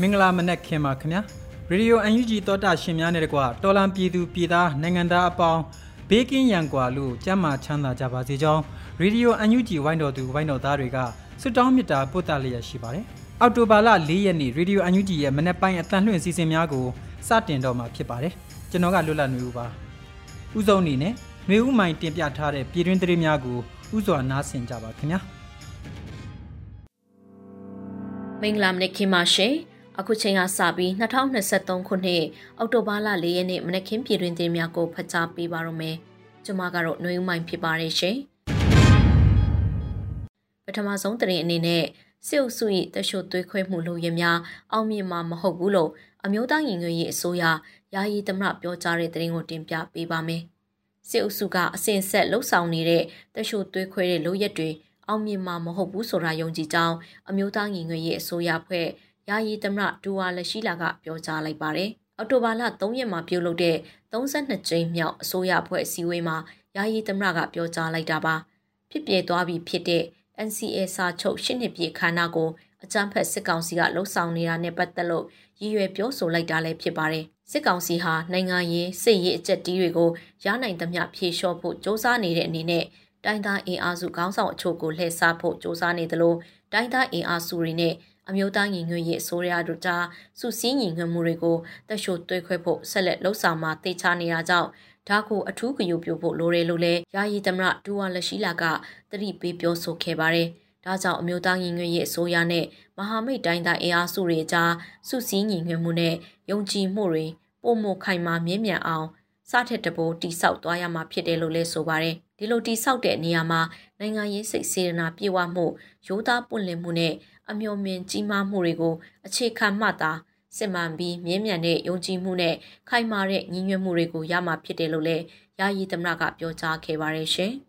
မင်္ဂလာမနက်ခင်ပါခင်ဗျာရေဒီယို UNG သောတာရှင်များနဲ့တကွာတော်လံပြည်သူပြည်သားနိုင်ငံသားအပေါင်းဘေးကင်းရန်ကွာလို့ကြမ်းမာချမ်းသာကြပါစေကြောင်းရေဒီယို UNG ဝိုင်းတော်သူဝိုင်းတော်သားတွေကစွတောင်းမြတ်တာပို့သလျက်ရှိပါတယ်အောက်တိုဘာလ၄ရက်နေ့ရေဒီယို UNG ရဲ့မနက်ပိုင်းအတန်လှည့်စီစဉ်များကိုစတင်တော့မှာဖြစ်ပါတယ်ကျွန်တော်ကလွတ်လပ်နေဦးပါဥဆုံးအနေနဲ့နှွေဦးမိုင်တင်ပြထားတဲ့ပြည်တွင်းသတင်းများကိုဥစွာနားဆင်ကြပါခင်ဗျာ မင်္ဂလာမနေ့ခင်ပါရှင်အခုချိန်ကစပြီး2023ခုနှစ်အောက်တိုဘာလ4ရက်နေ့မနက်ခင်းပြည်တွင်သတင်းများကိုဖတ်ကြားပေးပါရမယ်ကျွန်မကတော့နှွေဦးမိုင်ဖြစ်ပါတယ်ရှင်ပထမဆုံးသတင်းအနေနဲ့စစ်အုပ်စု၏တရှို့သွေးခွဲမှုလုပ်ရများအောင်မြင်မှာမဟုတ်ဘူးလို့အမျိုးသားရင်ငွေရေးအစိုးရယာယီသမရပြောကြားတဲ့သတင်းကိုတင်ပြပေးပါမယ်စစ်အုပ်စုကအစဉ်ဆက်လှုပ်ဆောင်နေတဲ့တရှို့သွေးခွဲတဲ့လုပ်ရက်တွေ အောင်မြင်မှာမဟုတ်ဘူးဆိုတာယုံကြည်ကြောင်းအမျိုးသားညီညွတ်ရေးအစိုးရဖွဲ့ယာယီသမရဒူဝါလက်ရှိလာကပြောကြားလိုက်ပါတယ်။အော်တိုဘာလ3ရက်မှာပြုလုပ်တဲ့32ကြိမ်မြောက်အစိုးရဖွဲ့အစည်းအဝေးမှာယာယီသမရကပြောကြားလိုက်တာပါ။ဖြစ်ပြေသွားပြီးဖြစ်တဲ့ NCA စာချုပ်ရှစ်နှစ်ပြည့်ခါနာကိုအကြမ်းဖက်စစ်ကောင်စီကလှုံ့ဆော်နေတာနဲ့ပတ်သက်လို့ရည်ရွယ်ပြောဆိုလိုက်တာလည်းဖြစ်ပါတယ်။စစ်ကောင်စီဟာနိုင်ငံရေးစစ်ရေးအကြက်တီးတွေကိုရနိုင်သမျှဖြေလျှော့ဖို့စ조사နေတဲ့အနေနဲ့ တိုင်းသားအင်အားစုခေါင်းဆောင်အချို့ကိုလှည့်စားဖို့စ조사နေသလိုတိုင်းသားအင်အားစုတွေနဲ့အမျိုးသားညီညွတ်ရေးအစိုးရတို့ကြားစုစည်းညီညွတ်မှုတွေကိုတက်ရှို့သွေးခွဲဖို့ဆက်လက်လှုံ့ဆော်မှာတေချာနေတာကြောင့်ဒါကိုအထူးဂရုပြုဖို့လိုတယ်လို့လည်းယာယီသမရဒူဝါလက်ရှိလာကတတိပေးပြောဆိုခဲ့ပါတယ်။ဒါကြောင့်အမျိုးသားညီညွတ်ရေးအစိုးရနဲ့မဟာမိတ်တိုင်းသားအင်အားစုတွေကြားစုစည်းညီညွတ်မှုနဲ့ယုံကြည်မှုတွေပုံမခိုင်မာမြင့်မြတ်အောင်စထက်တပိုးတိဆောက်သွားရမှာဖြစ်တယ်လို့လည်းဆိုပါတယ်။ ဒီလိုတိဆောက်တဲ့နေရာမှာနိုင်ငံရေးစိတ်စေတနာပြေဝမှုရိုးသားပွင့်လင်းမှုနဲ့အမျှော်မြင်ကြီးမားမှုတွေကိုအခြေခံမှသာစစ်မှန်ပြီးမြင်းမြန်တဲ့ယုံကြည်မှုနဲ့ခိုင်မာတဲ့ညီညွတ်မှုတွေကိုရမှာဖြစ်တယ်လို့လည်းယာယီသမရကပြောကြားခဲ့ပါတယ်ရှင်။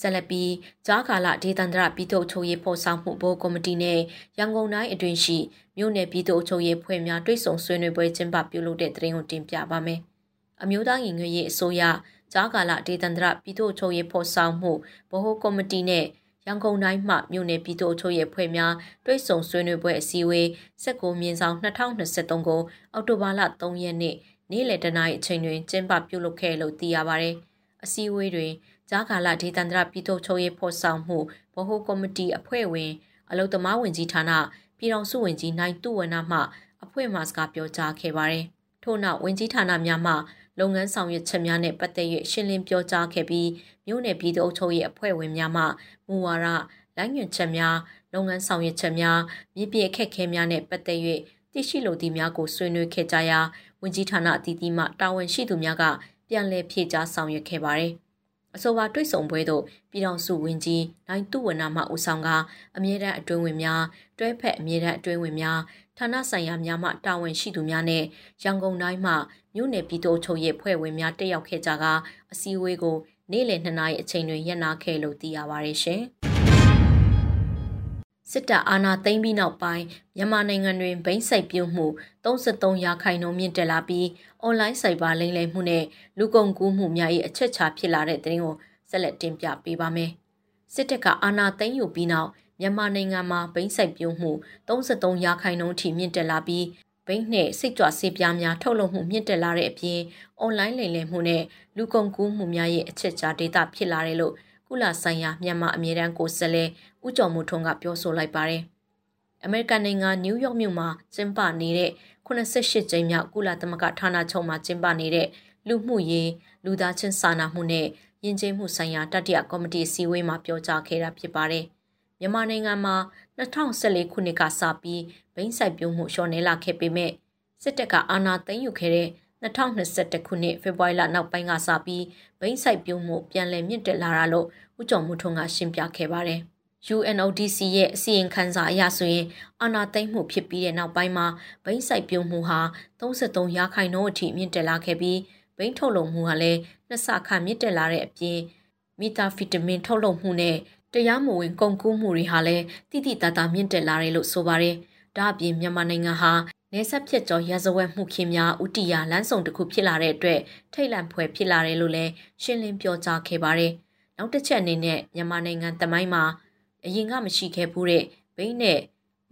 ဆက်လက်ပြီးကြားကာလဒေသန္တရပြည်သူ့ချုပ်ရေးဖော်ဆောင်မှုဘိုးကော်မတီနဲ့ရန်ကုန်တိုင်းအတွင်းရှိမြို့နယ်ပြည်သူ့ချုပ်ရေးဖွဲ့များတွိတ်ဆုံဆွေးနွေးပွဲကျင်းပပြုလုပ်တဲ့သတင်းကိုတင်ပြပါမယ်။အမျိုးသားညီညွတ်ရေးအစိုးရ ကြားကာလဒေသန္တရပြည်သူ့ချုပ်ရေးဖော်ဆောင်မှုဘိုးကော်မတီနဲ့ရန်ကုန်တိုင်းမှမြို့နယ်ပြည်သူ့အချုပ်ရဲ့ဖွဲ့များတွိတ်ဆုံဆွေးနွေးပွဲအစည်းအဝေး19မြင်းဆောင်2023ကိုအောက်တိုဘာလ3ရက်နေ့နေ့လယ်တနာရီအချိန်တွင်ကျင်းပပြုလုပ်ခဲ့လို့သိရပါဗျ။အစည်းအဝေးတွင်ကြားကာလဒေသန္တရပြည်သူ့ချုပ်ရဲ့ဖော်ဆောင်မှုဗဟိုကော်မတီအဖွဲ့ဝင်အလုံသမားဝင်ကြီးဌာနပြည်ထောင်စုဝင်ကြီးနိုင်တုဝနမှအဖွဲ့မှစကားပြောကြားခဲ့ပါတယ်။ထို့နောက်ဝင်ကြီးဌာနများမှ လုပ်ငန်းဆောင်ရွက်ချက်များနဲ့ပတ်သက်၍ရှင်းလင်းပြောကြားခဲ့ပြီးမြို့နယ်ပြည်သူ့အုပ်ချုပ်ရေးအဖွဲ့ဝင်များမှမူဝါဒလိုင်းညွှန်ချက်များလုပ်ငန်းဆောင်ရွက်ချက်များမြစ်ပြည့်အခက်ခဲများနဲ့ပတ်သက်၍သိရှိလိုသည့်များကိုဆွေးနွေးခဲ့ကြရာဝန်ကြီးဌာနအသီးသီးမှတာဝန်ရှိသူများကပြန်လည်ဖြည့်ကြားဆောင်ရွက်ခဲ့ပါတယ်။အဆိုပါတွေ့ဆုံပွဲသို့ပြည်ထောင်စုဝန်ကြီးနိုင်တုဝနမှဦးဆောင်ကအမြဲတမ်းအတွင်းဝင်များတွဲဖက်အမြဲတမ်းအတွင်းဝင်များဌာနဆိုင်ရာများမှတာဝန်ရှိသူများနဲ့ရန်ကုန်တိုင်းမှ မြို့နယ်ပြည်သူ့ချုပ်ရဲ့ဖွဲ့ဝင်များတက်ရောက်ခဲ့ကြကအစည်းအဝေးကိုနေ့လယ်2နာရီအချိန်တွင်ရပ်နာခဲ့လို့သိရပါတယ်ရှင်။စစ်တပ်အာဏာသိမ်းပြီးနောက်ပိုင်းမြန်မာနိုင်ငံတွင်ဘိန်းစိုက်ပြုတ်မှု33ရာခိုင်နှုန်းမြင့်တက်လာပြီးအွန်လိုင်းစိုက်ပါလိမ့်လည်မှုနဲ့လူကုန်ကူးမှုများ၏အချက်ချာဖြစ်လာတဲ့သတင်းကိုဆက်လက်တင်ပြပေးပါမယ်။စစ်တပ်ကအာဏာသိမ်းယူပြီးနောက်မြန်မာနိုင်ငံမှာဘိန်းစိုက်ပြုတ်မှု33ရာခိုင်နှုန်းထိမြင့်တက်လာပြီး ဘိန်းနဲ့စိတ်ကြွဆေးပြားများထုတ်လုပ်မှုမြင့်တက်လာတဲ့အပြင်အွန်လိုင်းလိမ်လည်မှုနဲ့လူကုန်ကူးမှုများရဲ့အချက်ချာဒေတာဖြစ်လာတယ်လို့ကုလဆိုင်ရာမြန်မာအမြဲတမ်းကိုယ်စားလှယ်ဦးကျော်မိုးထွန်းကပြောဆိုလိုက်ပါတယ်။အမေရိကန်နိုင်ငံနယူးယောက်မြို့မှာကျင်းပနေတဲ့88ကြိမ်မြောက်ကုလသမဂ္ဂဌာနချုပ်မှာကျင်းပနေတဲ့လူမှုရေးလူသားချင်းစာနာမှုနဲ့ယဉ်ကျေးမှုဆိုင်ရာတတိယကော်မတီအစည်းအဝေးမှာပြောကြားခဲ့တာဖြစ်ပါတယ်။မြန်မာနိုင်ငံမှာ 2014ခုနှစ်ကစပြီးဘိန်းဆိုင်ပြုံးမှုလျှော့နေလာခဲ့ပေမဲ့စစ်တပ်ကအာဏာသိမ်းယူခဲ့တဲ့2021ခုနှစ်ဖေဖော်ဝါရီလနောက်ပိုင်းကစပြီးဘိန်းဆိုင်ပြုံးမှုပြန်လည်မြင့်တက်လာတာလို့ဦးကျော်မှုထွန်းကရှင်းပြခဲ့ပါတယ်။ UNODC ရဲ့အစီရင်ခံစာအရဆိုရင်အာဏာသိမ်းမှုဖြစ်ပြီးတဲ့နောက်ပိုင်းမှာဘိန်းဆိုင်ပြုံးမှုဟာ33ရာခိုင်နှုန်းအထိမြင့်တက်လာခဲ့ပြီးဘိန်းထုတ်လုပ်မှုဟာလည်းနှစ်ဆခန့်မြင့်တက်လာတဲ့အပြင်မီတာဖီတမင်ထုတ်လုပ်မှုနဲ့ တရားမဝင်ကုန်ကူးမှုတွေဟာလည်းတိတိတတ်တာမြင့်တက်လာတယ်လို့ဆိုပါတယ်။ဒါအပြင်မြန်မာနိုင်ငံဟာနေဆက်ဖြစ်ကျော်ရဇဝက်မှုခင်များဥတီယာလမ်းဆောင်တစ်ခုဖြစ်လာတဲ့အတွက်ထိတ်လန့်ဖွယ်ဖြစ်လာတယ်လို့လည်းရှင်းလင်းပြောကြားခဲ့ပါတယ်။နောက်တစ်ချက်အနေနဲ့မြန်မာနိုင်ငံတမိုင်းမှာအရင်ကမရှိခဲ့ဘူးတဲ့ဘိန်းနဲ့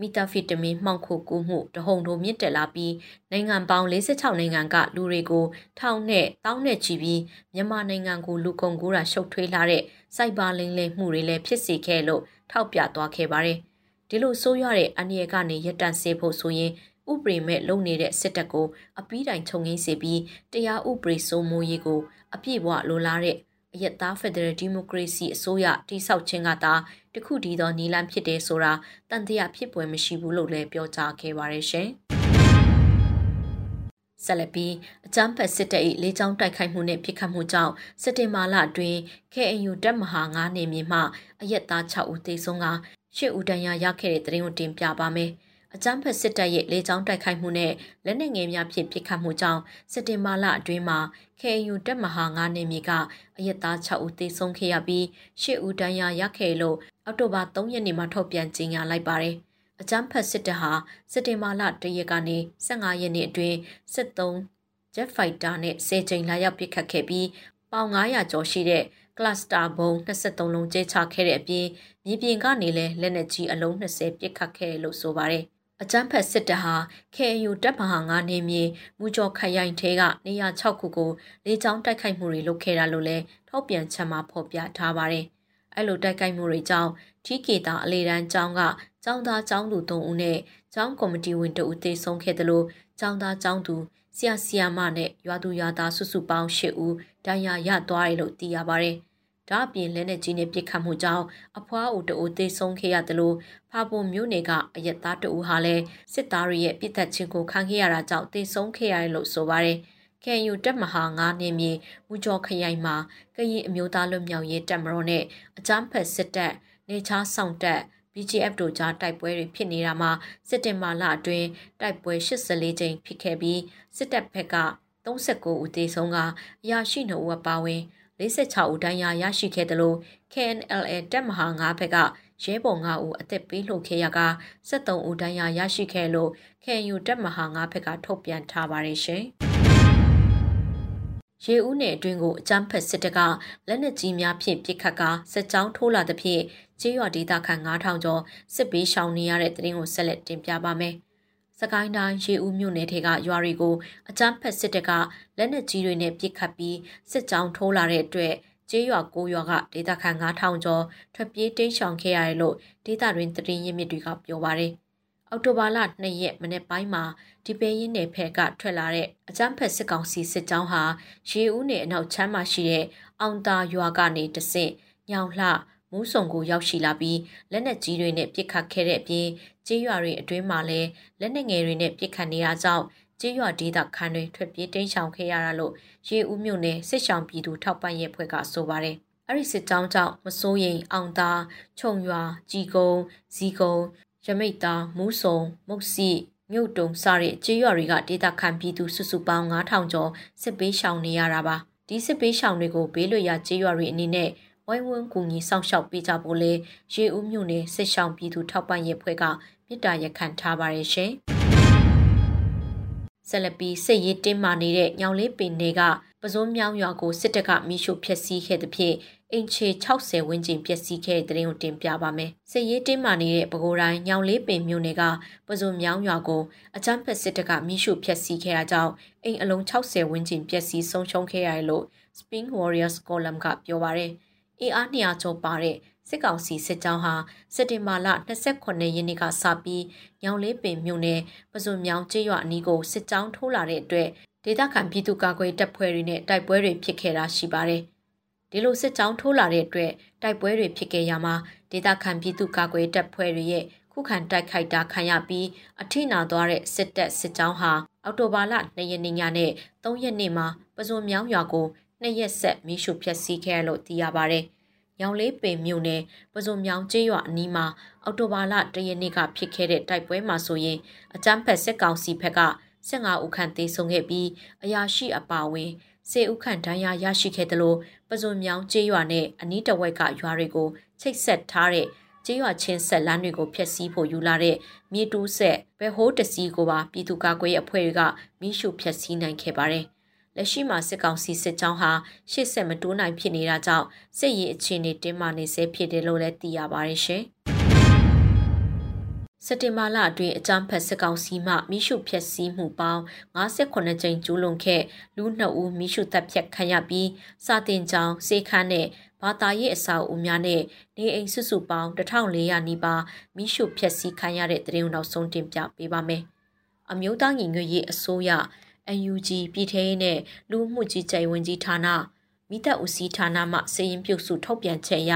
မီတာဖီတမင်မှောင်ခိုကူးမှုတဟုန်ထိုးမြင့်တက်လာပြီးနိုင်ငံပေါင်း46နိုင်ငံကလူတွေကိုထောင်နဲ့တောင်းနဲ့ချီပြီးမြန်မာနိုင်ငံကိုလူကုန်ကူးတာရှုပ်ထွေးလာတဲ့စိုက်ဘာလိမ်လည်မှုတွေလည်းဖြစ်စေခဲ့လို့ထောက်ပြသွားခဲ့ပါတယ်။ဒီလိုဆိုးရွားတဲ့အန္တရာယ်ကနေရပ်တန့်စေဖို့ဆိုရင်ဥပဒေမဲ့လုံနေတဲ့စစ်တပ်ကိုအပီးတိုင်ခြုံငင်းစေပြီးတရားဥပဒေစိုးမိုးရေးကိုအပြည့်အဝလိုလားတဲ့အယက်သားဖက်ဒရယ်ဒီမိုကရေစီအစိုးရတိဆောက်ခြင်းကသာ တခုတည်းသောနီလန်ဖြစ်တယ်ဆိုတာတန်တရားဖြစ်ပွဲမရှိဘူးလို့လည်းပြောကြားခဲ့ပါရရှင်။ဆက်လက်ပြီးအကြမ်းဖက်စစ်တပ်၏လေကြောင်းတိုက်ခိုက်မှုနှင့်ပြစ်ခတ်မှုကြောင့်စက်တင်ဘာလအတွင်း KNU တပ်မဟာ9နေမြေမှအရက်သား6ဦးသေဆုံးက8ဦးဒဏ်ရာရခဲ့တဲ့တဲ့ရင်ကိုတင်ပြပါမယ်။အကြမ်းဖက်စစ်တပ်ရဲ့လေကြောင်းတိုက်ခိုက်မှုနဲ့လက်နက်ငယ်များဖြင့်ပစ်ခတ်မှုကြောင့်စက်တင်ဘာလအတွင်းမှာ KNU တပ်မဟာ9နေမြေကအရက်သား6ဦးသေဆုံးခဲ့ရပြီး10ဦးဒဏ်ရာရခဲ့လို့အောက်တိုဘာ3ရက်နေ့မှာထုတ်ပြန်ကြေညာလိုက်ပါတယ်။အကြမ်းဖက်စစ်တပ်ဟာစက်တင်ဘာလ1ရက်ကနေ15ရက်နေ့အတွင်းစစ်သုံး Jet Fighter နဲ့10ကြိမ်လာရောက်ပစ်ခတ်ခဲ့ပြီးပေါင်900ကျော်ရှိတဲ့ကလစတာဘုံ23လုံးကျဲချခဲ့တဲ့အပြင်မြေပြင်ကနေလည်းလက်နက်ကြီးအလုံး20ပစ်ခတ်ခဲ့လို့ဆိုပါတယ် အကြမ်းဖက်စစ်တပ်ဟာ KNU တပ်မဟာ9နေမြေမူကျော်ခရိုင်ထဲကနေရာ6ခုကိုလေကြောင်းတိုက်ခိုက်မှုတွေလုပ်ခဲ့တာလို့လည်းထောက်ပြန်ချက်မှာဖော်ပြထားပါတယ်။အဲ့လိုတိုက်ခိုက်မှုတွေကြောင့်ထီးကေတာအလေတန်းကျောင်းကကျောင်းသားကျောင်းသူ3ဦးနဲ့ကျောင်းကော်မတီဝင်2ဦးသေဆုံးခဲ့တယ်လို့ကျောင်းသားကျောင်းသူဆရာဆရာမနဲ့ရွာသူရွာသားစုစုပေါင်း8ဦးဒဏ်ရာရသွားတယ်လို့သိရပါတယ်။ ဒါအပြင်လက်နက်ကြီးနဲ့ပစ်ခတ်မှုကြောင့်အဖွားအိုတအိုသေဆုံးခဲ့ရတယ်လို့ဖာပုံမျိုးနယ်ကအရက်သားတအိုဟာလည်းစစ်သားတွေရဲ့ပြစ်ဒဏ်ချင်းကိုခံခဲ့ရတာကြောင့်သေဆုံးခဲ့ရတယ်လို့ဆိုပါတယ်။ကန်ယူတက်မဟာ9နေမြေမူကျော်ခရိုင်မှာကရင်အမျိုးသားလွတ်မြောက်ရေးတပ်မတော်နဲ့အကြမ်းဖက်စစ်တပ်နေချားဆောင်တပ် BGF တို့ကြားတိုက်ပွဲတွေဖြစ်နေတာမှာစစ်တင်မာလအတွင်းတိုက်ပွဲ84ကြိမ်ဖြစ်ခဲ့ပြီးစစ်တပ်ဘက်က39ဦးသေဆုံးကအရာရှိ2ဦးအပါအဝင် 46ဦးဒဏ်ရာရရှိခဲ့တယ်လို့ KNLA တပ်မဟာ9ဘက်ကရဲဘော်9ဦးအသက်ပေးလှုပ်ခဲ့ရက73ဦးဒဏ်ရာရရှိခဲ့လို့ KNU တပ်မဟာ9ဘက်ကထုတ်ပြန်ထားပါတယ်ရှင်။ရေဦးနယ်အတွင်းကိုအကြမ်းဖက်စစ်တပ်ကလက်နက်ကြီးများဖြင့်ပစ်ခတ်ကာစစ်ကြောင်းထိုးလာသဖြင့်ကျေးရွာဒေသခံ9000ကျော်စစ်ဘေးရှောင်နေရတဲ့တရင်ကိုဆက်လက်တင်ပြပါမယ်။ စကိုင်းတိုင်းရေဦးမြို့နယ်ထဲကရွာတွေကိုအကြမ်းဖက်စစ်တပ်ကလက်နက်ကြီးတွေနဲ့ပစ်ခတ်ပြီးစစ်ကြောင်းထိုးလာတဲ့အတွက်ကျေးရွာ၉ရွာကဒေသခံ9000ကျော်ထွက်ပြေးတိမ်းရှောင်ခဲ့ရတယ်လို့ဒေသတွင်သတင်းရင်းမြစ်တွေကပြောပါတယ်။အောက်တိုဘာလ2ရက်မနေ့ပိုင်းမှာဒီပေရင်နယ်ဖက်ကထွက်လာတဲ့အကြမ်းဖက်စစ်ကောင်စီစစ်ကြောင်းဟာရေဦးနယ်အနောက်ချမ်းမှာရှိတဲ့အောင်တာရွာကနေတဆင့်ညောင်လှ မူးစုံကိုရောက်ရှိလာပြီးလက်နက်ကြီးတွေနဲ့ပစ်ခတ်ခဲ့တဲ့အပြင်ကျေးရွာတွေအတွင်းမှာလည်းလက်နက်ငယ်တွေနဲ့ပစ်ခတ်နေတာကြောင့်ကျေးရွာဒေသခံတွေထွက်ပြေးတိမ်းရှောင်ခဲ့ရတာလို့ရေဦးမြို့နယ်စစ်ဆောင်ပြည်သူထောက်ပံ့ရေးဖွဲ့ကဆိုပါတယ်။အဲ့ဒီစစ်ကြောင်းကြောင့်မစိုးရိမ်အောင်သားခြုံရွာကြီးကုန်းဇီကုန်းရမိတ်သားမူးစုံမုတ်စီမြုပ်တုံစတဲ့ကျေးရွာတွေကဒေသခံပြည်သူစုစုပေါင်း9000ကျော်စစ်ပေးရှောင်နေရတာပါ။ဒီစစ်ပေးရှောင်တွေကိုဘေးလွတ်ရာကျေးရွာတွေအနေနဲ့ ဝိုင်းဝန်းကူညီဆောင်ရှောက်ပေးကြဖို့လေရေဦးမြို့နယ်စစ်ဆောင်ပြည်သူထောက်ပံ့ရေးဖွဲ့ကမြစ်တာရက်ခံထားပါရရှင်။ဆက်လက်ပြီးစစ်ရေးတင်းမာနေတဲ့ညောင်လေးပင်တွေကပစိုးမြောင်းရွာကိုစစ်တပ်ကမိရှုဖျက်ဆီးခဲ့တဲ့ဖြင့်အင်ချေ60ဝန်းကျင်ပျက်စီးခဲ့တဲ့တဲ့ရင်ကိုတင်ပြပါမယ်။စစ်ရေးတင်းမာနေတဲ့ပဲခူးတိုင်းညောင်လေးပင်မြို့နယ်ကပစိုးမြောင်းရွာကိုအကြမ်းဖက်စစ်တပ်ကမိရှုဖျက်ဆီးခဲ့တာကြောင့်အိမ်အလုံး60ဝန်းကျင်ပျက်စီးဆုံးရှုံးခဲ့ရတယ်လို့ Spring Warriors Column ကပြောပါရယ်။ အင်အား200ကျော်ပါတဲ့စစ်ကောင်စီစစ်ကြောင်းဟာစက်တင်ဘာလ29ရက်နေ့ကစပြီးညောင်လေးပင်မြို့နယ်ပဇွန်မြောင်ကျေးရွာအနီးကိုစစ်ကြောင်းထိုးလာတဲ့အတွက်ဒေသခံပြည်သူ့ကာကွယ်တပ်ဖွဲ့တွေနဲ့တိုက်ပွဲတွေဖြစ်ခဲ့တာရှိပါတယ်။ဒီလိုစစ်ကြောင်းထိုးလာတဲ့အတွက်တိုက်ပွဲတွေဖြစ်ခဲ့ရမှာဒေသခံပြည်သူ့ကာကွယ်တပ်ဖွဲ့တွေရဲ့ခုခံတိုက်ခိုက်တာခံရပြီးအထိနာသွားတဲ့စစ်တပ်စစ်ကြောင်းဟာအောက်တိုဘာလ2ရက်နေ့ညနဲ့3ရက်နေ့မှာပဇွန်မြောင်ရွာကို နှစ်ရက်ဆက်မီးရှို့ဖျက်ဆီးခဲ့လို့သိရပါတယ်။ရောင်လေးပင်မြို့နယ်ပဇွန်မြောင်ကျေးရွာအနီးမှာအောက်တိုဘာလ1ရက်နေ့ကဖြစ်ခဲ့တဲ့တိုက်ပွဲမှာဆိုရင်အကြမ်းဖက်စစ်ကောင်စီဘက်က15ဦးခန့်သေဆုံးခဲ့ပြီးအရာရှိအပါဝင်စေဦးခန့်ဒဏ်ရာရရှိခဲ့တယ်လို့ပဇွန်မြောင်ကျေးရွာနဲ့အနီးတဝိုက်ကရွာတွေကိုချိတ်ဆက်ထားတဲ့ကျေးရွာချင်းဆက်လမ်းတွေကိုဖျက်ဆီးဖို့ယူလာတဲ့မြေတူးဆက်ဘဲဟိုးတစီကိုပါပြည်သူ့ကာကွယ်ရေးအဖွဲ့တွေကမိရှုဖျက်ဆီးနိုင်ခဲ့ပါတယ်။ လက်ရှိမှာစစ်ကောင်စီစစ်ကြောင်းဟာရှေ့ဆက်မတိုးနိုင်ဖြစ်နေတာကြောင့်စစ်ရေးအခြေအနေတင်းမာနေဆဲဖြစ်တယ်လို့လည်းသိရပါတယ်ရှင်။စက်တင်ဘာလအတွင်းအကြမ်းဖက်စစ်ကောင်စီမှမိရှုဖျက်ဆီးမှုပေါင်း58ကြိမ်ကျူးလွန်ခဲ့လူ2ဦးမိရှုတပ်ဖြတ်ခံရပြီးစာတင်ကြောင်စေခန်းနဲ့ဘာသာရေးအဆောက်အဦများနဲ့နေအိမ်စုစုပေါင်း1400နီးပါးမိရှုဖျက်ဆီးခံရတဲ့တဲ့ရင်နောက်ဆုံးတင်ပြပေးပါမယ်။အမျိုးသားညီညွတ်ရေးအစိုးရ UNG ပြည်ထရေးနဲ့လူမှုကြီးကြပ်ဝင်ကြီးဌာနမိသက်ဦးစီးဌာနမှစည်ရင်ပြုစုထုတ်ပြန်ချက်အရ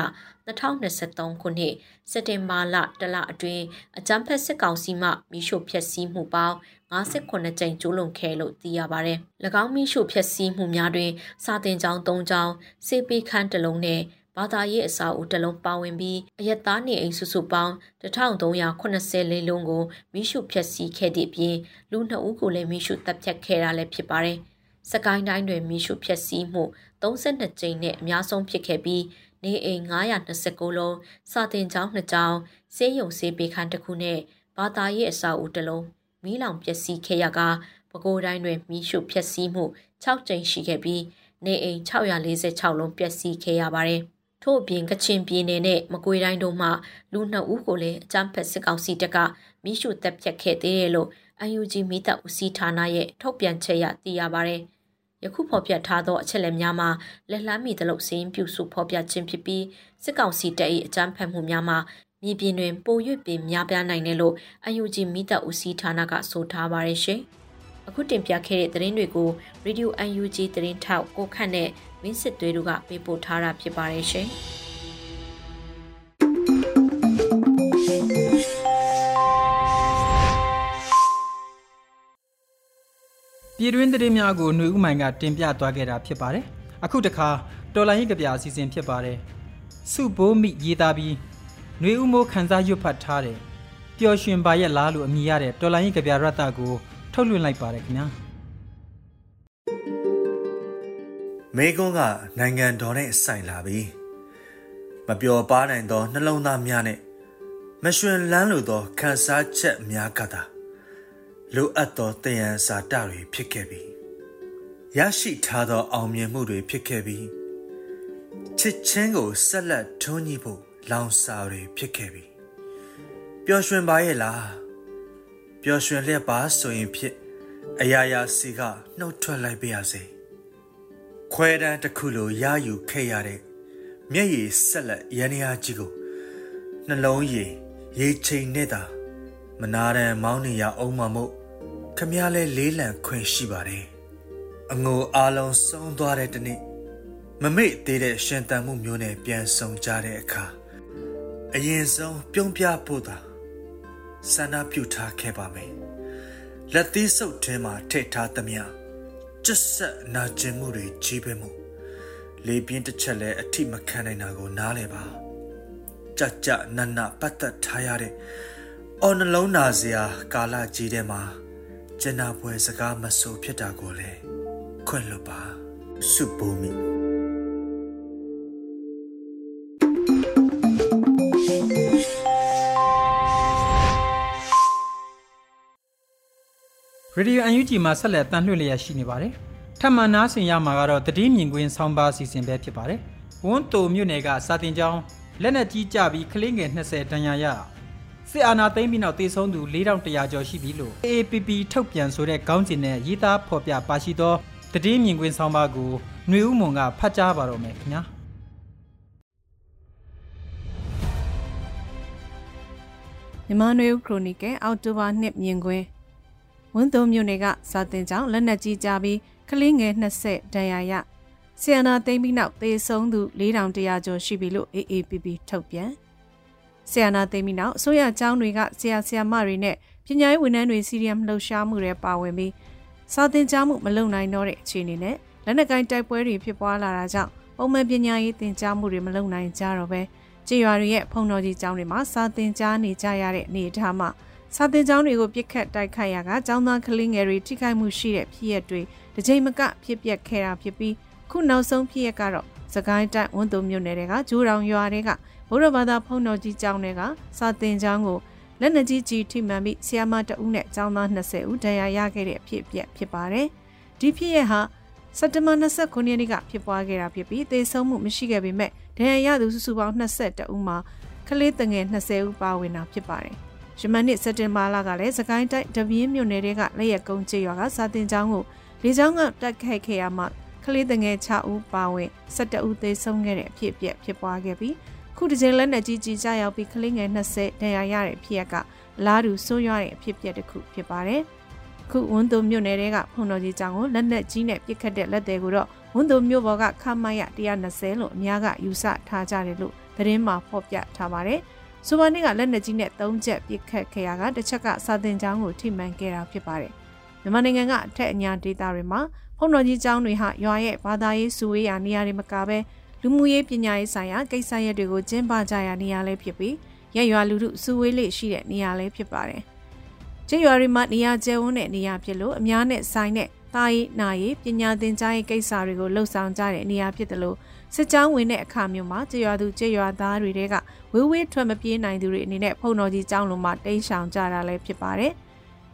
2023ခုနှစ်စက်တင်ဘာလတလအတွင်းအကြမ်းဖက်စစ်ကောင်စီမှမိရှုဖျက်ဆီးမှုပေါင်း58ကြိမ်ကျူးလွန်ခဲ့လို့သိရပါတယ်။၎င်းမိရှုဖျက်ဆီးမှုများတွင်စာတင်ကျောင်း၃ကျောင်း၊စေပေခန်းတစ်လုံးနဲ့ ဘာသာရေးအစာအုပ်တစ်လုံးပါဝင်ပြီးအယက်သားနေအိမ်စုစုပေါင်း1380လေးလုံးကိုမိရှုဖျက်ဆီးခဲ့သည့်အပြင်လူနှစ်ဦးကိုလည်းမိရှုတပ်ဖြတ်ခဲ့တာလည်းဖြစ်ပါတယ်။စကိုင်းတိုင်းတွင်မိရှုဖျက်ဆီးမှု32ကြိမ်နဲ့အများဆုံးဖြစ်ခဲ့ပြီးနေအိမ်929လုံးစာတင်ကျောင်း2ကျောင်းဆေးရုံဆေးပေးခန်းတစ်ခုနဲ့ဘာသာရေးအဆောက်အဦတစ်လုံးမီးလောင်ပျက်စီးခဲ့ရကပဲခူးတိုင်းတွင်မီးရှို့ဖျက်ဆီးမှု6ကြိမ်ရှိခဲ့ပြီးနေအိမ်646လုံးပျက်စီးခဲ့ရပါတယ်။ ထို့အပြင်ကချင်ပြည်နယ်နဲ့မကွေးတိုင်းတို့မှလူနှစ်ဦးကိုလည်းအကြမ်းဖက်စစ်ကောင်စီတပ်ကမီးရှို့တပ်ဖြတ်ခဲ့သေးတယ်လို့ UNG မိတပ်ဦးစီးဌာနရဲ့ထုတ်ပြန်ချက်ရသိရပါတယ်။ယခုဖော်ပြထားသောအချက်အလက်များမှာလက်လှမ်းမီသလိုစင်းပြုစုဖော်ပြခြင်းဖြစ်ပြီးစစ်ကောင်စီတပ်၏အကြမ်းဖက်မှုများမှာမြေပြင်တွင်ပို၍ပင်များပြားနိုင်တယ်လို့အယူဂျီမိတပ်ဦးစီးဌာနကဆိုထားပါတယ်ရှင်။အခုတင်ပြခဲ့တဲ့သတင်းတွေကို Radio UNG သတင်းထောက်ကိုခန့်နဲ့ မင်းစစ်သွေးတို့ကပေးပို့ထားတာဖြစ်ပါတယ်ရှင်။ပြည်တွင်းသတင်းများကိုຫນွေဥမိုင်ကတင်ပြသွားခဲ့တာဖြစ်ပါတယ်။အခုတခါတော်လိုင်းရေးကြပြအစီအစဉ်ဖြစ်ပါတယ်။စုဘိုးမိရေးသားပြီးຫນွေဥမိုးခန်းစားရွတ်ဖတ်ထားတယ်။ပျော်ရွှင်ပါရဲ့လားလို့အမည်ရတဲ့တော်လိုင်းရေးကြပြရတ္တကိုထုတ်လွှင့်လိုက်ပါတယ်ခင်ဗျာ။ မေကွန်းကနိုင်ငံတော်နဲ့ဆိုင်လာပြီ။မပျော်ပါနိုင်သောနှလုံးသားများနဲ့မရွှင်လန်းလိုသောခန်းစားချက်များကသာလိုအပ်သောတယံစာတတွေဖြစ်ခဲ့ပြီရရှိထားသောအောင်မြင်မှုတွေဖြစ်ခဲ့ပြီချစ်ချင်းကိုဆက်လက်ထွန်းညှိဖို့လောင်စာတွေဖြစ်ခဲ့ပြီပျော်ရွှင်ပါရဲ့လားပျော်ရွှင်လျက်ပါဆိုရင်ဖြစ်အရာရာစီကနှုတ်ထွက်လိုက်ပါရစေ ခွဲတန်းတစ်ခုလိုရယူခဲ့ရတဲ့မျက်ရည်ဆက်လက်ရန်ရာကြီးကိုနှလုံးရည်ရေချိန်နဲ့သာမနာရန်မောင်းနေရအောင်မမို့ခမည်းလဲလေးလံခွင့်ရှိပါတယ်အငိုအားလုံးဆုံးသွားတဲ့တနေ့မမေ့သေးတဲ့ရှင်တန်မှုမျိုးနဲ့ပြန်ဆုံကြတဲ့အခါအရင်ဆုံးပြုံးပြဖို့သာဆန္ဒပြုထားခဲ့ပါမယ်လက်သီးစုပ်ထဲမှာထည့်ထားသမျှ ကျက်ဆက်နာကျင်မှုတွေကြီးပဲမှုလေပြင်းတစ်ချက်လဲအထိမခံနိုင်တာကိုနားလဲပါကြကြနနပတ်သက်ထားရတဲ့အော်နှလုံးနာစရာကာလကြီးထဲမှာကျန်နာပွဲစကားမဆိုဖြစ်တာကိုလည်းခွင့်လွတ်ပါစုဘုံမီ ရေဒီယိုအန်ယူဂျီမှာဆက်လက်တန်လှည့်လျက်ရှိနေပါတယ်။ထပ်မံနားဆင်ရမှာကတော့တတိမြင်ကွင်းဆောင်းပါးစီစဉ်ပဲဖြစ်ပါတယ်။ဝန်းတိုမြို့နယ်ကစာတင်ကျောင်းလက်နက်ကြီးကြပြီးကလေးငယ်20တန်ရာရစစ်အာဏာသိမ်းပြီးနောက်တေဆုံးသူ4100ကျော်ရှိပြီလို့ AAPP ထုတ်ပြန်ဆိုတဲ့ခေါင်းစဉ်နဲ့ရေးသားဖော်ပြပါရှိသောတတိမြင်ကွင်းဆောင်းပါးကိုຫນွေဦးမွန်ကဖတ်ကြားပါတော့မယ်ခင်ဗျာ။မြန်မာနွေဦးခရိုနီကယ်အောက်တိုဘာ2မြင်ကွင်း ဝန်းသုံးမြို့နယ်ကစာတင်ကြောင်းလက်နက်ကြီးကြပြီးကလေးငယ်20ဒဏ်ရာရဆီယနာသိမ်းပြီးနောက်သေဆုံးသူ4100ကျော်ရှိပြီလို့ AAPP ထုတ်ပြန်ဆီယနာသိမ်းပြီးနောက်အစိုးရကျောင်းတွေကဆရာဆရာမတွေနဲ့ပညာရေးဝန်ထမ်းတွေစီရီယမ်လှုပ်ရှားမှုတွေပါဝင်ပြီးစာတင်ကြားမှုမလုံနိုင်တော့တဲ့အခြေအနေနဲ့လက်နက်ကိုင်းတိုက်ပွဲတွေဖြစ်ပွားလာတာကြောင့်ပုံမှန်ပညာရေးသင်ကြားမှုတွေမလုံနိုင်ကြတော့ပဲကြေးရွာတွေရဲ့ဖုံတော်ကြီးကျောင်းတွေမှာစာသင်ကြားနေကြရတဲ့အနေအထားမှာ စာသင်ကျောင်းတွေကိုပြစ်ခတ်တိုက်ခိုက်ရကကျောင်းသားကလေးငယ်တွေထိခိုက်မှုရှိတဲ့ဖြစ်ရပ်တွေတစ်ချိန်မကဖြစ်ပျက်ခဲ့တာဖြစ်ပြီးခုနောက်ဆုံးဖြစ်ရပ်ကတော့စကိုင်းတိုင်းဝန်တုံမြို့နယ်တွေကဂျိုးတောင်ရွာတွေကဘုရားဘာသာဖုံတော်ကြီးကျောင်းတွေကစာသင်ကျောင်းကိုလက်နက်ကြီးကြီးထိမှန်ပြီးဆီယာမတအုပ်နဲ့ကျောင်းသား20ဦးဒဏ်ရာရခဲ့တဲ့အဖြစ်အပျက်ဖြစ်ပါတယ်။ဒီဖြစ်ရပ်ဟာစက်တဘာ29ရက်နေ့ကဖြစ်ပွားခဲ့တာဖြစ်ပြီးသေဆုံးမှုမရှိခဲ့ပေမဲ့ဒဏ်ရာရသူစုစုပေါင်း22ဦးမှာကလေးတငယ်20ဦးပါဝင်တာဖြစ်ပါတယ်။ ယမန်နှစ်စက်တင်ဘာလကလည်းစကိုင်းတိုင်းတပြင်းမြို့နယ်တွေကလက်ရက်ကုန်းကျေးရွာကစာတင်ကျောင်းကိုလေကြောင်းကတက်ခိုက်ခဲ့ရမှကလေးတငယ်6ဦးပါဝင်17ဦးသေဆုံးခဲ့တဲ့အဖြစ်အပျက်ဖြစ်ပွားခဲ့ပြီးခုတစ်ချိန်လက်နက်ကြီးကြီးကြရောက်ပြီးကလေးငယ်20ဒဏ်ရာရတဲ့ဖြစ်ရကလားတူဆိုးရွားတဲ့အဖြစ်အပျက်တစ်ခုဖြစ်ပါတယ်။ခုဝန်းသူမြို့နယ်တွေကဖုန်တော်ကြီးကျောင်းကိုလက်နက်ကြီးနဲ့ပစ်ခတ်တဲ့လက်သေးကိုတော့ဝန်းသူမြို့ပေါ်ကခမရ120လို့အများကယူဆထားကြတယ်လို့သတင်းမှာဖော်ပြထားပါတယ်။ ဆိုပါနေ့ကလက်နက်ကြီးနဲ့၃ချက်ပစ်ခတ်ခဲ့ရကတစ်ချက်ကစာတင်ကျောင်းကိုထိမှန်ခဲ့တာဖြစ်ပါတယ်။မြန်မာနိုင်ငံကအထက်အညာဒေသတွေမှာဖုန်တော်ကြီးကျောင်းတွေဟာရွာရဲ့ဘာသာရေးစုဝေးရာနေရာတွေမကဘဲလူမှုရေးပညာရေးဆိုင်ရာကိစ္စရပ်တွေကိုကျင်းပကြရာနေရာလေးဖြစ်ပြီးရရွာလူထုစုဝေးလေးရှိတဲ့နေရာလေးဖြစ်ပါတယ်။ကျေးရွာတွေမှာနေရာကျဲဝန်းတဲ့နေရာဖြစ်လို့အများနဲ့ဆိုင်တဲ့တာရေးနာရေးပညာသင်ကြားရေးကိစ္စတွေကိုလှုပ်ဆောင်ကြတဲ့နေရာဖြစ်တယ်လို့ စစ်ကြောင်းဝင်တဲ့အခါမျိုးမှာကျေးရွာသူကျေးရွာသားတွေတဲကဝေးဝေးထွက်မပြေးနိုင်သူတွေအနေနဲ့ဖုန်တော်ကြီးကျောင်းလုံးမှာတိမ်းရှောင်ကြတာလည်းဖြစ်ပါတယ်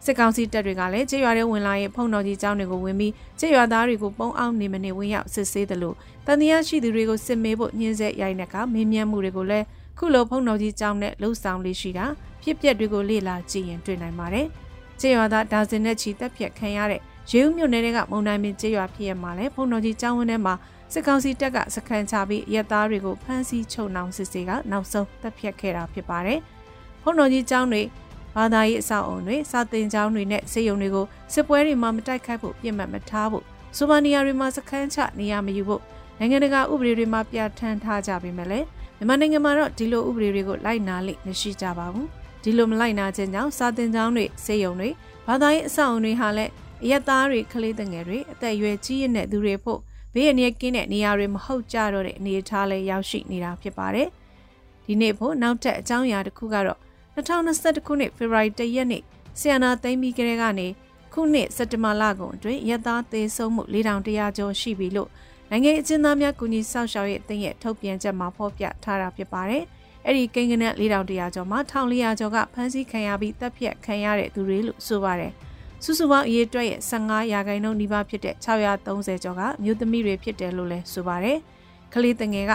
စစ်ကောင်စီတပ်တွေကလည်းကျေးရွာတွေဝင်လာရင်ဖုန်တော်ကြီးကျောင်းတွေကိုဝင်ပြီးကျေးရွာသားတွေကိုပုံအောင်နေမနေဝင်ရောက်စစ်ဆေးတယ်လို့တန်တရားရှိသူတွေကိုစစ်မေးဖို့ညှင်းဆဲရိုက်နှက်ကမင်းမြန်းမှုတွေကိုလည်းခုလိုဖုန်တော်ကြီးကျောင်းနဲ့လှုပ်ဆောင်လေးရှိတာဖြစ်ပျက်တွေကိုလေ့လာကြည့်ရင်တွေ့နိုင်ပါတယ်။ကျေးရွာသားဒါဇင်နဲ့ချီတက်ပြက်ခံရတဲ့ရေဦးမြို့နယ်ကမုံနိုင်ပင်ကျေးရွာဖြစ်ရမှာလဲဖုန်တော်ကြီးကျောင်းဝင်းထဲမှာ စစ်ကောင်စီတပ်ကစခန်းချပြီးရက်သားတွေကိုဖမ်းဆီးချုပ်နှောင်စစ်ဆေးကနောက်ဆုံးတပ်ဖြတ်ခဲ့တာဖြစ်ပါတယ်။ဖုန်တော်ကြီးကျောင်းတွေဘာသာရေးအဆောက်အုံတွေစာသင်ကျောင်းတွေနဲ့စေယုံတွေကိုစစ်ပွဲတွေမှာမတိုက်ခိုက်ဖို့ပြစ်မှတ်မထားဖို့ဆိုမာနီယာတွေမှာစခန်းချနေရမယူဖို့နိုင်ငံတကာဥပဒေတွေမှာပြဋ္ဌာန်းထားကြပေမဲ့လည်းမြန်မာနိုင်ငံမှာတော့ဒီလိုဥပဒေတွေကိုလိုက်နာလိမ့်မရှိကြပါဘူးဒီလိုမလိုက်နာခြင်းကြောင့်စာတင်ကျောင်းတွေစေယုံတွေဘာသာရေးအဆောက်အုံတွေဟာလည်းအရက်သားတွေကလေးငယ်တွေအသက်အရွယ်ကြီးရတဲ့သူတွေဖို့ ဘေးအန္တရာယ်ကင်းတဲ့နေရာတွေမဟုတ်ကြတော့တဲ့အနေအထားလေးရောက်ရှိနေတာဖြစ်ပါတယ်ဒီနေ့ဖို့နောက်ထပ်အကြောင်းအရာတစ်ခုကတော့2021ခုနှစ်ဖေဖော်ဝါရီလရက်နေ့ဆီယနာသိမ်းပြီးကလေးကနေခုနှစ်စက်တင်ဘာလကုန်အတွင်းရက်သားသေဆုံးမှု4100ကျော်ရှိပြီလို့နိုင်ငံအကျဉ်းသားများကူညီစောင့်ရှောက်ရေးအသင်းရဲ့ထုတ်ပြန်ချက်မှာဖော်ပြထားတာဖြစ်ပါတယ်။အဲ့ဒီကိန်းကနက်4100ကျော်မှာ1400ကျော်ကဖမ်းဆီးခံရပြီးတပ်ဖြတ်ခံရတဲ့သူတွေလို့ဆိုပါတယ်။ စုစုပေါင်းအရေးအတွက်ရဲ့15ရာခိုင်နှုန်းနီးပါးဖြစ်တဲ့630ကျော်ကမြို့သမီးတွေဖြစ်တယ်လို့လည်းဆိုပါတယ်။ကလေးတငယ်က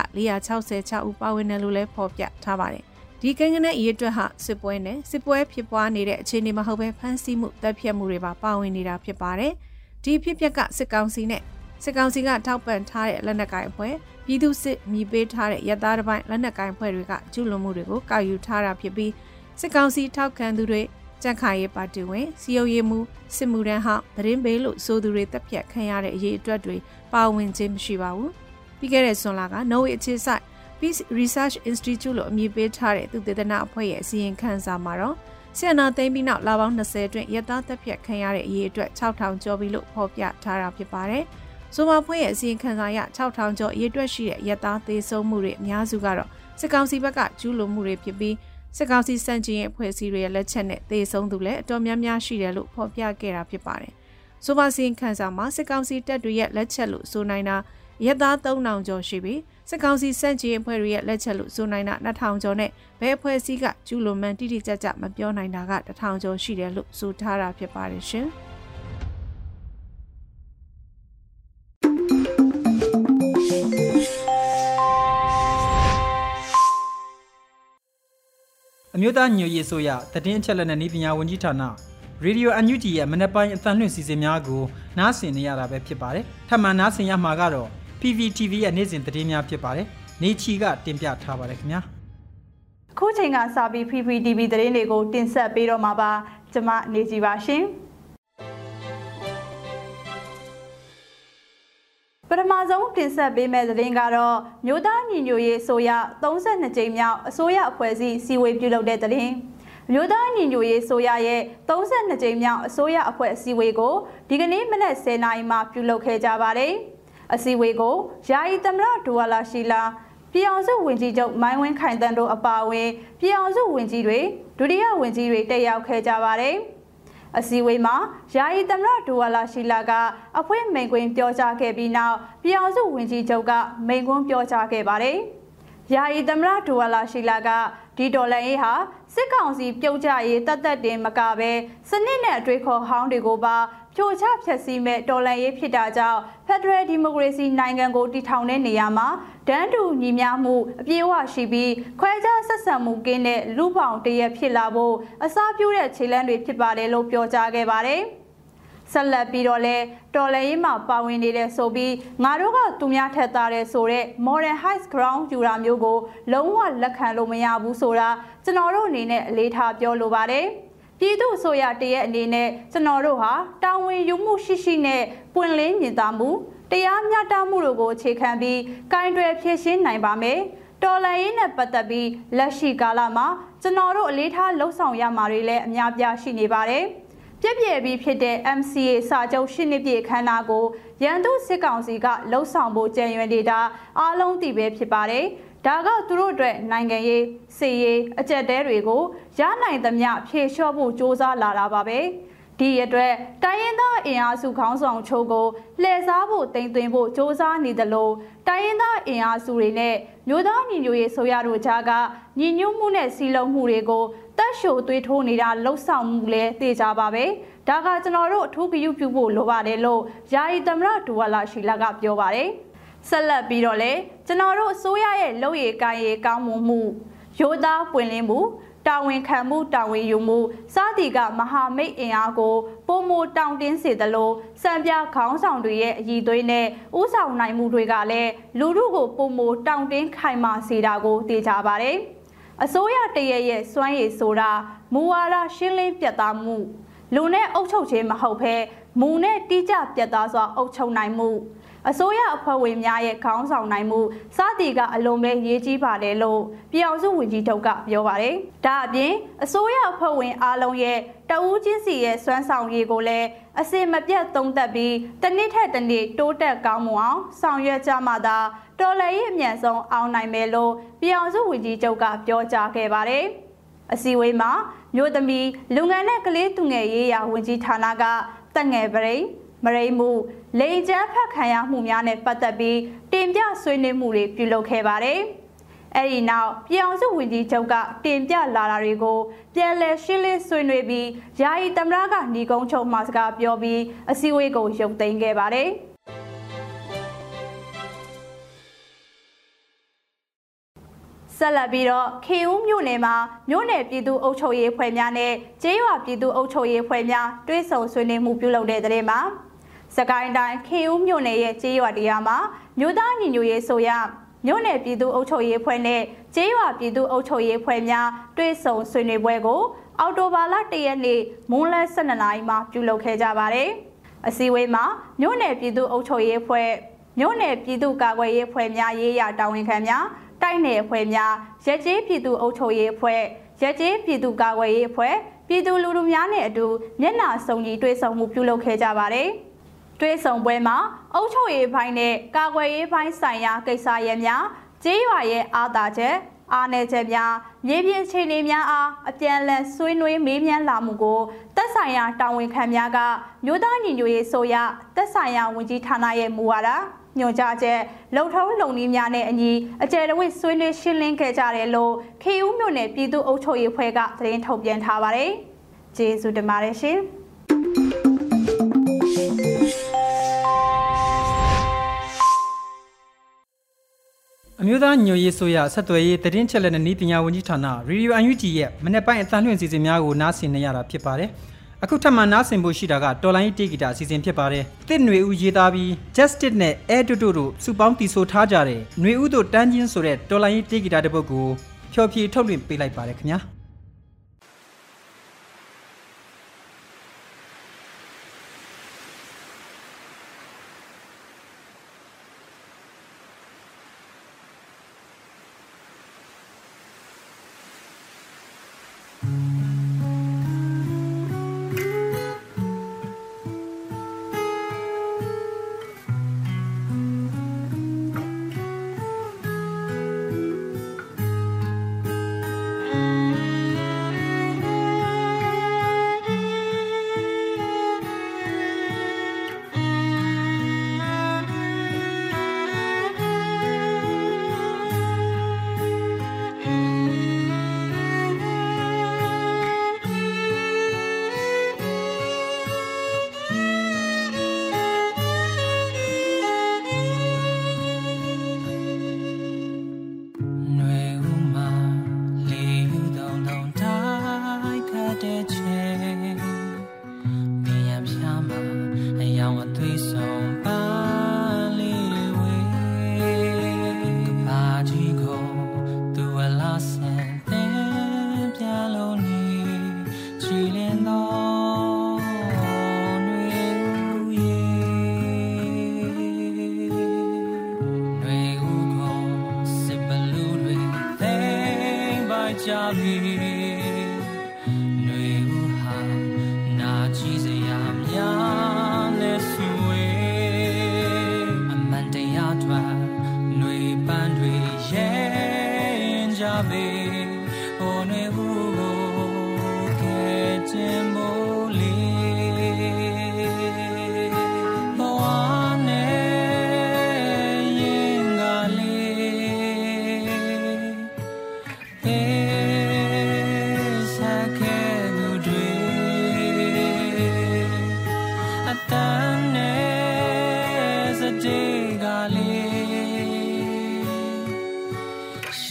466ဦးပါဝင်တယ်လို့လည်းဖော်ပြထားပါတယ်။ဒီကိန်းကနက်အရေးအတွက်ဟာစစ်ပွဲနဲ့စစ်ပွဲဖြစ်ပွားနေတဲ့အခြေအနေမဟုတ်ဘဲဖမ်းဆီးမှုတပ်ဖြတ်မှုတွေပါပါဝင်နေတာဖြစ်ပါတယ်။ဒီဖြစ်ပျက်ကစစ်ကောင်စီနဲ့စစ်ကောင်စီကထောက်ပံ့ထားတဲ့လက်နက်ကိုင်အဖွဲ့ပြည်သူစစ်မြည်ပေးထားတဲ့ရသားတစ်ပိုင်းလက်နက်ကိုင်အဖွဲ့တွေကကျူးလွန်မှုတွေကိုကောက်ယူထားတာဖြစ်ပြီးစစ်ကောင်စီထောက်ခံသူတွေ ကြက်ခါရေးပါတီဝင်စီယုံရေးမှုစစ်မှုတန်းဟောင်းသတင်းပေးလို့ဆိုသူတွေတပ်ဖြတ်ခံရတဲ့အရေးအတွက်တွေပါဝင်ခြင်းမရှိပါဘူးပြီးခဲ့တဲ့ဇွန်လက Norway အခြေစိုက် Peace Research Institute လို့အမည်ပေးထားတဲ့သူတေသနအဖွဲ့ရဲ့အစည်းအဝေးခန်းစာမှာတော့ဆီယနာသိမ်းပြီးနောက်လပေါင်း20အတွင်းရသားတပ်ဖြတ်ခံရတဲ့အရေးအတွက်6000ကျော်ပြီလို့ဖော်ပြထားတာဖြစ်ပါတယ်။ဆိုမာဖွဲ့ရဲ့အစီရင်ခံစာအရ6000ကျော်အရေးတွက်ရှိတဲ့ရတားသေးဆုံးမှုတွေအများစုကတော့စစ်ကောင်စီဘက်ကကျူးလွန်မှုတွေဖြစ်ပြီး စစ်ကောင်စီစန့်ကျင်ရဲ့အဖွဲ့အစည်းတွေရဲ့လက်ချက်နဲ့သေဆုံးသူလည်းအတော်များများရှိတယ်လို့ဖော်ပြခဲ့တာဖြစ်ပါတယ်။ဆိုပါစီရင်ခံစာမှာစစ်ကောင်စီတပ်တွေရဲ့လက်ချက်လို့ဆိုနိုင်တာရသား3000ကျော်ရှိပြီးစစ်ကောင်စီစန့်ကျင်အဖွဲ့တွေရဲ့လက်ချက်လို့ဆိုနိုင်တာ2000ကျော်နဲ့ဘယ်အဖွဲ့အစည်းကကျူးလွန်မှန်းတိတိကျကျမပြောနိုင်တာက1000ကျော်ရှိတယ်လို့ဆိုထားတာဖြစ်ပါတယ်ရှင်။ မျိုးသားညွရေးဆိုရတည်င်းအချက်လက်နဲ့ဤပညာဝန်ကြီးဌာနရေဒီယိုအန်ယူဂျီရဲ့မနက်ပိုင်းအသံလွှင့်စီစဉ်များကိုနားဆင်နေရတာပဲဖြစ်ပါတယ်။ထပ်မံနားဆင်ရမှာကတော့ PPTV ရဲ့နေ့စဉ်သတင်းများဖြစ်ပါတယ်။နေချီကတင်ပြထားပါတယ်ခင်ဗျာ။အခုချိန်ကစပြီး PPTV သတင်းတွေကိုတင်ဆက်ပေးတော့မှာပါကျွန်မနေကြပါရှင် ပထမဆုံးတင်ဆက်ပေးမယ့်သတင်းကတော့မြို့သားညီညွတ်ရေးဆိုရ32ကြိမ်မြောက်အစိုးရအဖွဲ့အစည်းစီဝေးပြုလုပ်တဲ့သတင်းမြို့သားညီညွတ်ရေးဆိုရရဲ့32ကြိမ်မြောက်အစိုးရအဖွဲ့အစည်းအဝေးကိုဒီကနေ့မနက်10:00နာရီမှာပြုလုပ်ခဲ့ကြပါတယ်။အစည်းအဝေးကိုယာယီသမရဒူဝါလာရှိလာပြည်အောင်စုဝင်ကြီးချုပ်မိုင်းဝင်းခိုင်တန်းတို့အပါအဝင်ပြည်အောင်စုဝင်ကြီးတွေဒုတိယဝင်ကြီးတွေတက်ရောက်ခဲ့ကြပါတယ်။ အစည်းအဝေးမှာယာယီသမရဒူဝါလာရှိလာကအဖွဲ့မိန်ကွင်းပြောကြားခဲ့ပြီးနောက်ပြည်အောင်စုဝင်ကြီးချုပ်ကမိန်ကွန်းပြောကြားခဲ့ပါတယ်။ယာယီသမရဒူဝါလာရှိလာကဒီဒေါ်လာရေးဟာစစ်ကောင်စီပြုတ်ကြရေးတတ်တတ်တင်မကပဲစနစ်နဲ့အတွေးခေါ်ဟောင်းတွေကိုပါ ဖြိုချဖျက်ဆီးမဲ့တော်လှန်ရေးဖြစ်တာကြောင့် Federal Democracy နိုင်ငံကိုတည်ထောင်တဲ့နေရာမှာဒန်းတူညီမျှမှုအပြည့်အဝရှိပြီးခွဲခြားဆက်ဆံမှုကင်းတဲ့လူပောင်တရက်ဖြစ်လာဖို့အစားပြုတဲ့ခြေလှမ်းတွေဖြစ်ပါတယ်လို့ပြောကြားခဲ့ပါတယ်။ဆက်လက်ပြီးတော့လဲတော်လည်းရေးမှာပါဝင်နေတဲ့ဆိုပြီးငါတို့ကသူများထက်သားတဲ့ဆိုတဲ့ modern high ground ယူတာမျိုးကို လုံးဝလက်ခံလို့မရဘူးဆိုတာကျွန်တော်တို့အနေနဲ့အလေးထားပြောလိုပါတယ် ပြည်သူဆိုရတရဲ့အနေနဲ့ကျွန်တော်တို့ဟာတာဝန်ယူမှုရှိရှိနဲ့ပွင့်လင်းမြင်သာမှုတရားမျှတမှုတို့ကိုအခြေခံပြီးကင်တွယ်ဖြည့်ရှင်းနိုင်ပါမယ်တော်လန်ရေးနဲ့ပတ်သက်ပြီးလက်ရှိကာလမှာကျွန်တော်တို့အလေးထားလှုပ်ဆောင်ရမှာတွေလည်းအများပြားရှိနေပါတယ်။ပြည့်ပြည့်ပြီးဖြစ်တဲ့ MCA စာချုပ်ရှင်းနှစ်ပြည့်ခမ်းနားကိုရန်သူစစ်ကောင်စီကလှုပ်ဆောင်ဖို့ကြံရွယ်နေတာအားလုံးသိပဲဖြစ်ပါတယ်။ ဒါကသူတို့အတွက်နိုင်ငံရေးစီရေးအကြက်တဲတွေကိုရနိုင်သမျှဖြေလျှော့ဖို့စ조사လာတာပါပဲ။ဒီအတွက်တိုင်းရင်းသားအင်အားစုခေါင်းဆောင်ချို့ကိုလှည့်စားဖို့တင်သွင်းဖို့စ조사နေသလိုတိုင်းရင်းသားအင်အားစုတွေနဲ့မြို့သားညီညွတ်ရေးဆိုရတို့ကြားကညီညွတ်မှုနဲ့စီလုံးမှုတွေကိုတက်ရှိုသွေးထိုးနေတာလှုပ်ဆောင်မှုလဲသိကြပါပဲဒါကကျွန်တော်တို့အထူးဂရုပြုဖို့လိုပါတယ်လို့ယာယီသမရဒူဝါလာရှိလာကပြောပါတယ် ဆက်လက်ပြီးတော့လေကျွန်တော်တို့အစိုးရရဲ့လုပ်ရည်ကိုင်းရည်ကောင်းမှုမှုရိုးသားပွင့်လင်းမှုတာဝန်ခံမှုတာဝန်ယူမှုစသည်ကမဟာမိတ်အင်အားကိုပုံမတောင်တင်းစေသလိုစံပြခေါင်းဆောင်တွေရဲ့အည်သွေးနဲ့ဥဆောင်နိုင်မှုတွေကလည်းလူထုကိုပုံမတောင်တင်းခိုင်မာစေတာကိုသိကြပါတယ်။အစိုးရတရရဲ့စွမ်းရည်ဆိုတာမူဝါဒရှင်းလင်းပြတ်သားမှုလူနဲ့အုပ်ချုပ်ခြင်းမဟုတ်ဘဲမူနဲ့တိကျပြတ်သားစွာအုပ်ချုပ်နိုင်မှု အစိုးရအဖွဲ့ဝင်များရဲ့ခေါင်းဆောင်နိုင်မှုစသည်ကအလွန်ပဲရေးကြီးပါတယ်လို့ပြည်အောင်စုဝန်ကြီးထုတ်ကပြောပါတယ်။ဒါအပြင်အစိုးရအဖွဲ့ဝင်အားလုံးရဲ့တဦးချင်းစီရဲ့စွမ်းဆောင်ရည်ကိုလည်းအစင်မပြတ်သုံးသပ်ပြီးတစ်နှစ်ထက်တစ်နှစ်တိုးတက်ကောင်းမွန်အောင်ဆောင်ရွက်ကြမှသာတော်လှန်ရေးအမြန်ဆုံးအောင်နိုင်မယ်လို့ပြည်အောင်စုဝန်ကြီးချုပ်ကပြောကြားခဲ့ပါတယ်။အစည်းအဝေးမှာမြို့သမီးလူငယ်နဲ့ကလေးသူငယ်ရေးရာဝန်ကြီးဌာနကတက်ငယ်ပရိ မရိမှုလိန်ကျန်းဖက်ခံရမှုများနဲ့ပတ်သက်ပြီးတင်ပြဆွေးနွေးမှုတွေပြုလုပ်ခဲ့ပါတယ်။အဲဒီနောက်ပြည်အောင်စုဝန်ကြီးချုပ်ကတင်ပြလာတာတွေကိုပြန်လည်ရှင်းလင်းဆွေးနွေးပြီးယာယီသမ္မတကညီကုန်းချုပ်မှစကားပြောပြီးအစည်းအဝေးကိုရုပ်သိမ်းခဲ့ပါတယ်။ဆက်လက်ပြီးတော့ခေဦးမြို့နယ်မှာမြို့နယ်ပြည်သူ့အုပ်ချုပ်ရေးဖွဲ့များနဲ့ကျေးရွာပြည်သူ့အုပ်ချုပ်ရေးဖွဲ့များတွဲဆုံဆွေးနွေးမှုပြုလုပ်တဲ့တဲ့မှာ စကိုင်းတိုင်းခေဦးမြို့နယ်ရဲ့ကျေးရွာတရားမှာမြို့သားညီညွတ်ရေးဆိုရမြို့နယ်ပြည်သူ့အုပ်ချုပ်ရေးဖွဲ့နဲ့ကျေးရွာပြည်သူ့အုပ်ချုပ်ရေးဖွဲ့များတွဲဆုံဆွေးနွေးပွဲကိုအော်တိုဘာလ၁ရက်နေ့မွန်းလယ်12နာရီမှာပြုလုပ်ခဲ့ကြပါတယ်။အစည်းအဝေးမှာမြို့နယ်ပြည်သူ့အုပ်ချုပ်ရေးဖွဲ့မြို့နယ်ပြည်သူ့ကာကွယ်ရေးဖွဲ့များရေးရတာဝန်ခံများတိုက်နယ်အဖွဲ့များရက်ကျေးပြည်သူ့အုပ်ချုပ်ရေးအဖွဲ့ရက်ကျေးပြည်သူ့ကာကွယ်ရေးအဖွဲ့ပြည်သူလူထုများနဲ့အတူမျက်နှာစုံညီတွေ့ဆုံမှုပြုလုပ်ခဲ့ကြပါတယ်။ တွေ့ဆုံပွဲမှာအုပ်ချုပ်ရေးပိုင်းနဲ့ကာကွယ်ရေးပိုင်းဆိုင်ရာကိစ္စရပ်များကျေးရွာရဲ့အာသာချက်အားနည်းချက်များမြေပြင်ခြေနေများအားအပြန်အလှန်ဆွေးနွေးမေးမြန်းလာမှုကိုသက်ဆိုင်ရာတာဝန်ခံများကမြို့သားညီညွတ်ရေးဆိုရသက်ဆိုင်ရာဝန်ကြီးဌာနရဲ့မူဝါဒညွှန်ကြားချက်လုံထုံးလုံနည်းများနဲ့အညီအကျယ်တဝင့်ဆွေးနွေးရှင်းလင်းခဲ့ကြတယ်လို့ခေဦးမြို့နယ်ပြည်သူ့အုပ်ချုပ်ရေးဖွဲ့ကသတင်းထုတ်ပြန်ထားပါတယ်။ကျေးဇူးတင်ပါတယ်ရှင်။ အမျိုးသားညွရေးဆိုရဆက်သွယ်ရေးတည်င်းချက်လက်နဲ့ဤပညာဝန်ကြီးဌာန Radio UNG ရဲ့မနေ့ပိုင်းအသံလွှင့်စီစဉ်များကိုနားဆင်နေရတာဖြစ်ပါတယ်။အခုထပ်မံနားဆင်ဖို့ရှိတာကတော်လိုင်းတေဂီတာအစီအစဉ်ဖြစ်ပါတယ်။တစ်ຫນွေဦးရေးသားပြီး Justice နဲ့ Air တူတူတို့စုပေါင်းတီဆိုထားကြတဲ့ຫນွေဦးတို့တန်းချင်းဆိုတဲ့တော်လိုင်းတေဂီတာတစ်ပုဒ်ကို ဖျော်ဖြေထုတ်လွှင့်ပေးလိုက်ပါတယ်ခင်ဗျာ။ ။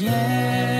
ဒီ